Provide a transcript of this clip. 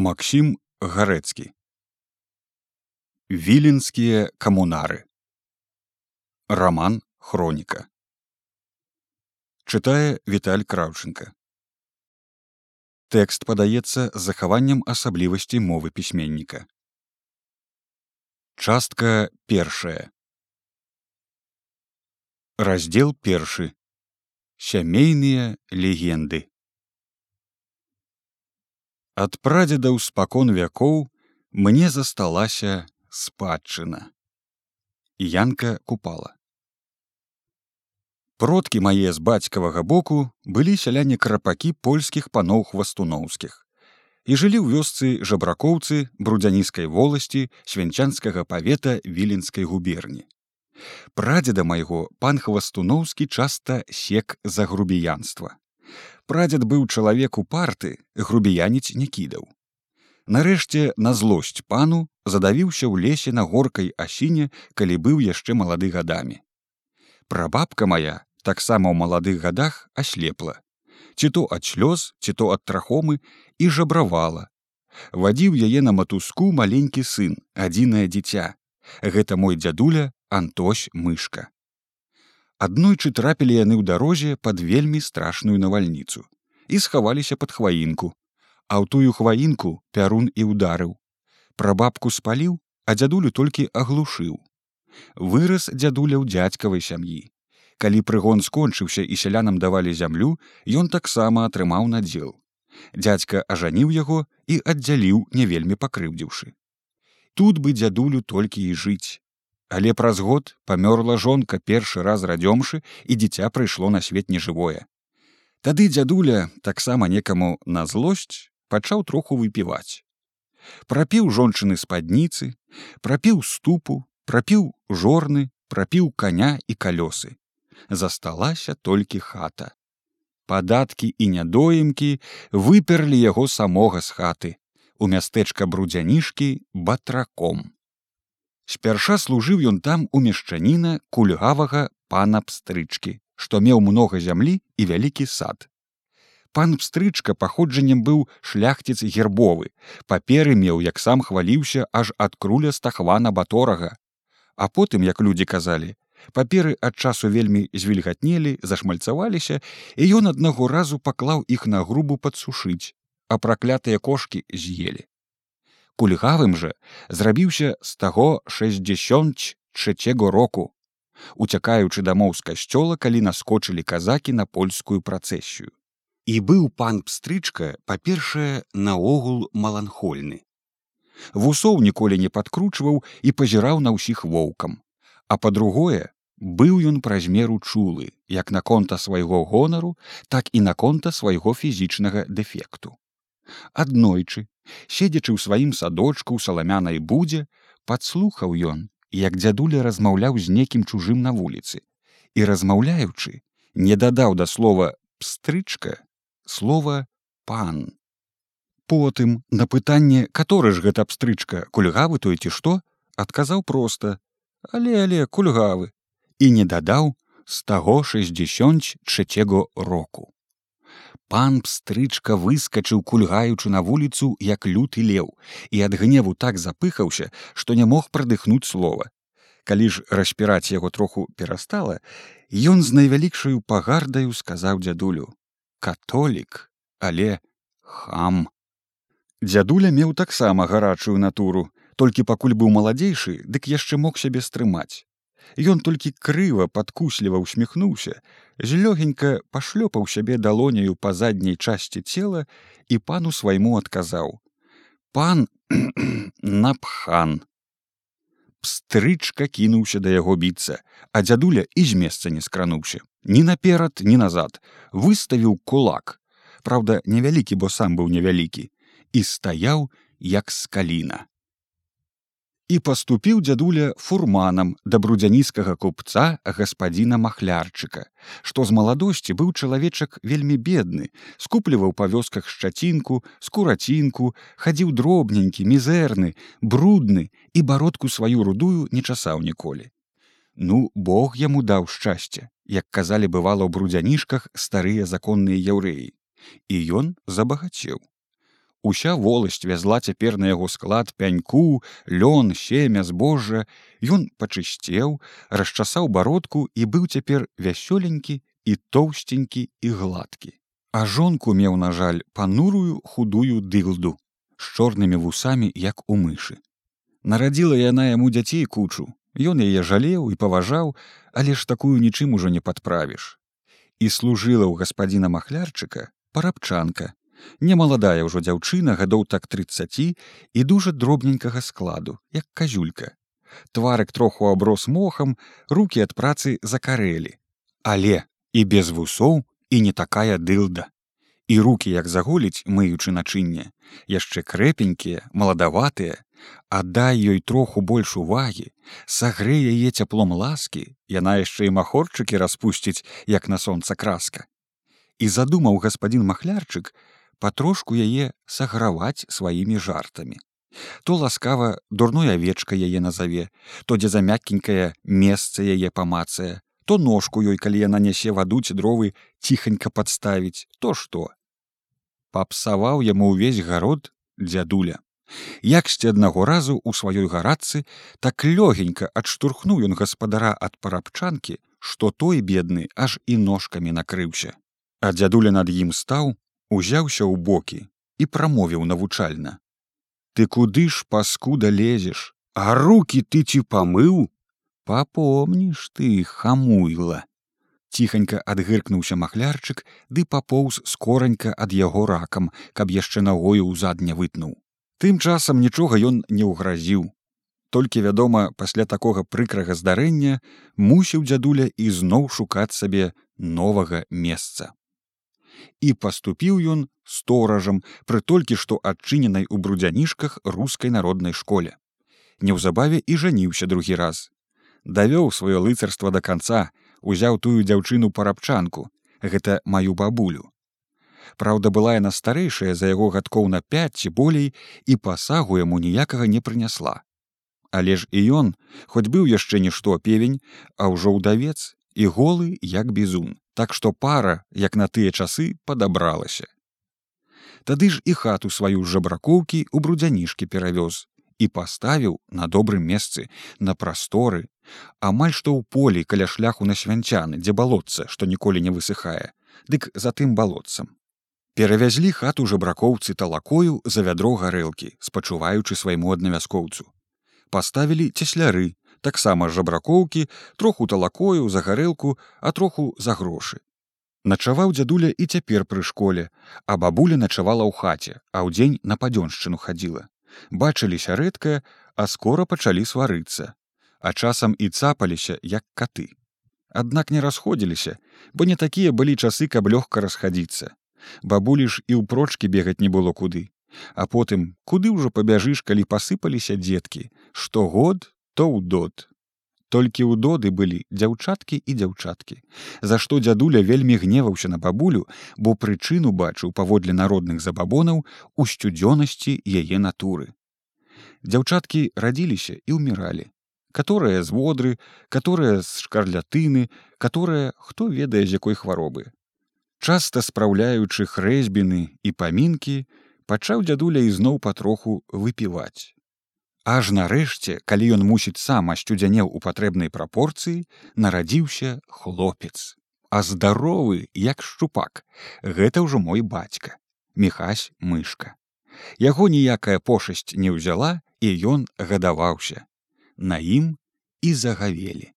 Максім гарэцкі. Віленскія камунары. Роман хроніка чытае віталь краўчынка. Тэкст падаецца захаваннем асаблівасцей мовы пісьменніка. Частка першая. Раздзел першы. Сямейныя легенды ад прадзедаў спакон вякоў мне засталася спадчына. Янка купала. Продкі мае з бацькавага боку былі сяляне крапакі польскіх паноў хвастуноўскіх. І жылі ў вёсцы жабракоўцы брудзянійскай воласці свянчанскага павета віленскай губерні. Прадзеда майго пан хвастуноўскі часта сек за грубіянства прадзед быў чалавек у парты грубіяніць не кідаў. Нарэшце на злосць пану задавіўся ў лесе на горкай асіне калі быў яшчэ малады гадамі. Прабабка моя таксама ў маладых гадах аслепла. Ці то ад слёз ці то ад трахомы і жабравала. Вадзіў яе на матуску маленькі сын адзінае дзіця. Гэта мой дзядуля антось мышка аднойчы трапілі яны ў дарозе пад вельмі страшную навальніцу і схаваліся пад хваінку. А ў тую хваінку пярун і ударыў пра бабку спаліў а дзядулю толькі аглушыў. Вырас дзядуля ў дзядзькавай сям'і. Калі прыгон скончыўся і сялянам давалі зямлю ён таксама атрымаў надзел. Дзядзька ажаніў яго і аддзяліў не вельмі пакрыўдзіўшы. Тут бы дзядулю толькі і жыць але праз год памёрла жонка першы раз радзёмшы і дзіця прыйшло на свет нежывое. Тады дзядуля таксама некаму на злосць пачаў троху выпіваць. Прапіў жончыны спадніцы прапіў ступу прапіў жорны прапіў коня і калёсы. Засталася толькі хата. Падаткі і нядоімкі выперлі яго самога з хаты у мястэчка брудзянішкі батраком спярша служыў ён там у мешчаніна кульгавага пана пстрычкі што меў многа зямлі і вялікі сад. Пан пстрычка паходжаннем быў шляхціц гербовы паперы меў як сам хваліўся аж ад круля стахвана баторага. А потым як людзі казалі паперы ад часу вельмі звільгатнелі зашмальцаваліся і ён аднаго разу паклаў іх на грубу падсушыць а праклятыя кошки з'елі кульгавым жа зрабіўся з таго шестьдесятго року уцякаючы дамоў з касцёла калі наскочылі казакі на польскую працэсію. І быў пан пстрычка па-першае наогул маланхольны. Вусоў ніколі не падкручваў і пазіраў на ўсіх воўкам. А па-другое быў ён праз меру чулы як наконта свайго гонару так і наконта свайго фізічнага дэфекту аднойчы седзячы ў сваім садочку ў саламянай будзе падслухаў ён як дзядуля размаўляў з некім чужым на вуліцы. І размаўляючы не дадаў да слова пстрычка слова пан потым на пытанне каторы ж гэта пстрычка кульгавы той ці што? адказаў проста але але кульгавы і не дадаў з таго шестьдесят третьего року пан пстрычка выскачыў кульгаючы на вуліцу як люты леў і ад гневу так запыхаўся што не мог прадыхнуць слова. Калі ж распіраць яго троху перастала ён з найвялікшаю пагардаю сказаў дзядулю католік але хам дзядуля меў таксама гарачую натуру толькі пакуль быў маладзейшы дык яшчэ мог сябе стрымаць Ён толькі крыва падкусліва усміхнуўся, злёгенька пашлёпаў сябе далоняю па задняй часці цела і пану свайму адказаў: « Пан напхан. Пстрычка кінуўся да яго біцца, а дзядуля і з месца не скрануўся. Ні наперад, ні назад, выставіў кулак. Праўда, невялікі, бо сам быў невялікі, і стаяў як скаліна і паступіў дзядуля фурманам да брудзянійскага купца гаспадзіна махлярчыка што з маладосці быў чалавечак вельмі бедны скупліваў па вёсках шчацінку скурацінку хадзіў дробненькі мізэрны брудны і бародку сваю рудую не часаў ніколі. Ну бог яму даў шчасце як казалі бывала ў брудзянішках старыя законныя яўрэі. І ён забагацеў Уся воласць вязла цяпер на яго склад пяньку, лён, семя збожжа, Ён пачысцеў, расчасаў бародку і быў цяпер вясёленькі і тоўсценькі і гладкі. А жонку меў, на жаль, панурую худую дылду з чорнымі вусамі, як у мышы. Нарадзіла яна яму дзяцей кучу. Ён яе жалеў і паважаў, але ж такую нічым ужо не падправіш. І служыла ў гаспадзіна махлярчыка парабчанка, немаладая ўжо дзяўчына гадоў так 30 і дужа дробненькага складу як казюлька. Тварык троху аброс мохам руки ад працы закарэлі. Але і без вусоў і не такая дылда. І руки як заголіць мыючы начынне яшчэ крэпенькія маладаватыя. Аддай ёй троху больш увагі сагрэ яе цяплом ласкі яна яшчэ і махорчыкі распусціць як на сонца краска. І задумаў гаспадзін махлярчык патрошку яе саграваць сваімі жартамі. То ласкава дурной авечка яе назаве, то дзе за мяккенькае месца яе памацае, то ножку ёй, калі яна нясе вадуць дровы ціханька падставіць, то што. Папсаваў яму ўвесь гарод дзядуля. Яксьці аднаго разу ў сваёй гарадцы так лёгенька адштурхнуў ён гаспадара ад парабчанкі, што той бедны аж і ножкамі накрыўся. А дзядуля над ім стаў, узяўся ў бокі і прамовіў навучальна. Ты куды ж паскуда лезеш? А руки ты ці памыў? Папомніш ты хамуйла! Ціханька адгыркнуўся махлярчык ды папоўз скоранька ад яго ракам каб яшчэ нагою ўзад не вытнуў. Тым часам нічога ён не ўгразіў. Толькі вядома пасля такога прыкрага здарэння мусіў дзядуля ізноў шукаць сабе новага месца і паступіў ён сторажам пры толькі што адчыненай у брудзянішках рускай народнай школе. Неўзабаве і жаніўся другі раз. Давёў сваё лыцарства да канца, узяў тую дзяўчыну парабчанку, гэта маю бабулю. Праўда, была яна старэйшая за яго гадкоў на 5 ці болей і пасагу яму ніякага не прынясла. Але ж і ён, хоць быў яшчэ нішто певень, а ўжо ўдавец і голы як бізун так што пара як на тыя часы падабралася. Тады ж і хату сваю жабракоўкі ў брудзянішкі перавёз і паставіў на добрым месцы на прасторы. Амаль што ў полі каля шляху на свянцяны дзе балотца што ніколі не высыхае дык за тым балотцам. Перавязлі хату жабракоўцы талакою за вядро гарэлкі спачуваючы свайму аднавяскоўцу. Паставілі цесляры таксама жабракоўкі троху талакою за гарэлку а троху за грошы. Начаваў дзядуля і цяпер пры школе а бабуля начавала ў хаце а ўдзень на падзёншчыну хадзіла. Бачыліся рэдка а скора пачалі сварыцца а часам і цапаліся як каты. Аднак не расходзіліся бо не такія былі часы каб лёгка расхадзіцца. Бабулі ж і ўпрочкі бегаць не было куды а потым куды ўжо пабяжыш калі пасыпаліся дзеткі штогод то ў дот. Толькі ў доды былі дзяўчаткі і дзяўчаткі, за што дзядуля вельмі гневаўся на бабулю, бо прычыну бачыў паводле народных забабонаў у сцюдзёнасці яе натуры. Дзяўчаткі радзіліся і ўміралі, каторыя з водры, каторыя з шкарлятыны, каторая хто ведае з якой хваробы. Часта спраўляючы хрэзьбіны і памінкі, пачаў дзядуля ізноў патроху выпіваць. Аж нарэшце, калі ён мусіць сам асцюдзянеў у патрэбнай прапорцыі, нарадзіўся хлопец. А здаровы, як шчупак, гэта ўжо мой бацька, Мехась мышка. Яго ніякая пошасць не ўзяла, і ён гадаваўся. На ім і загавелі.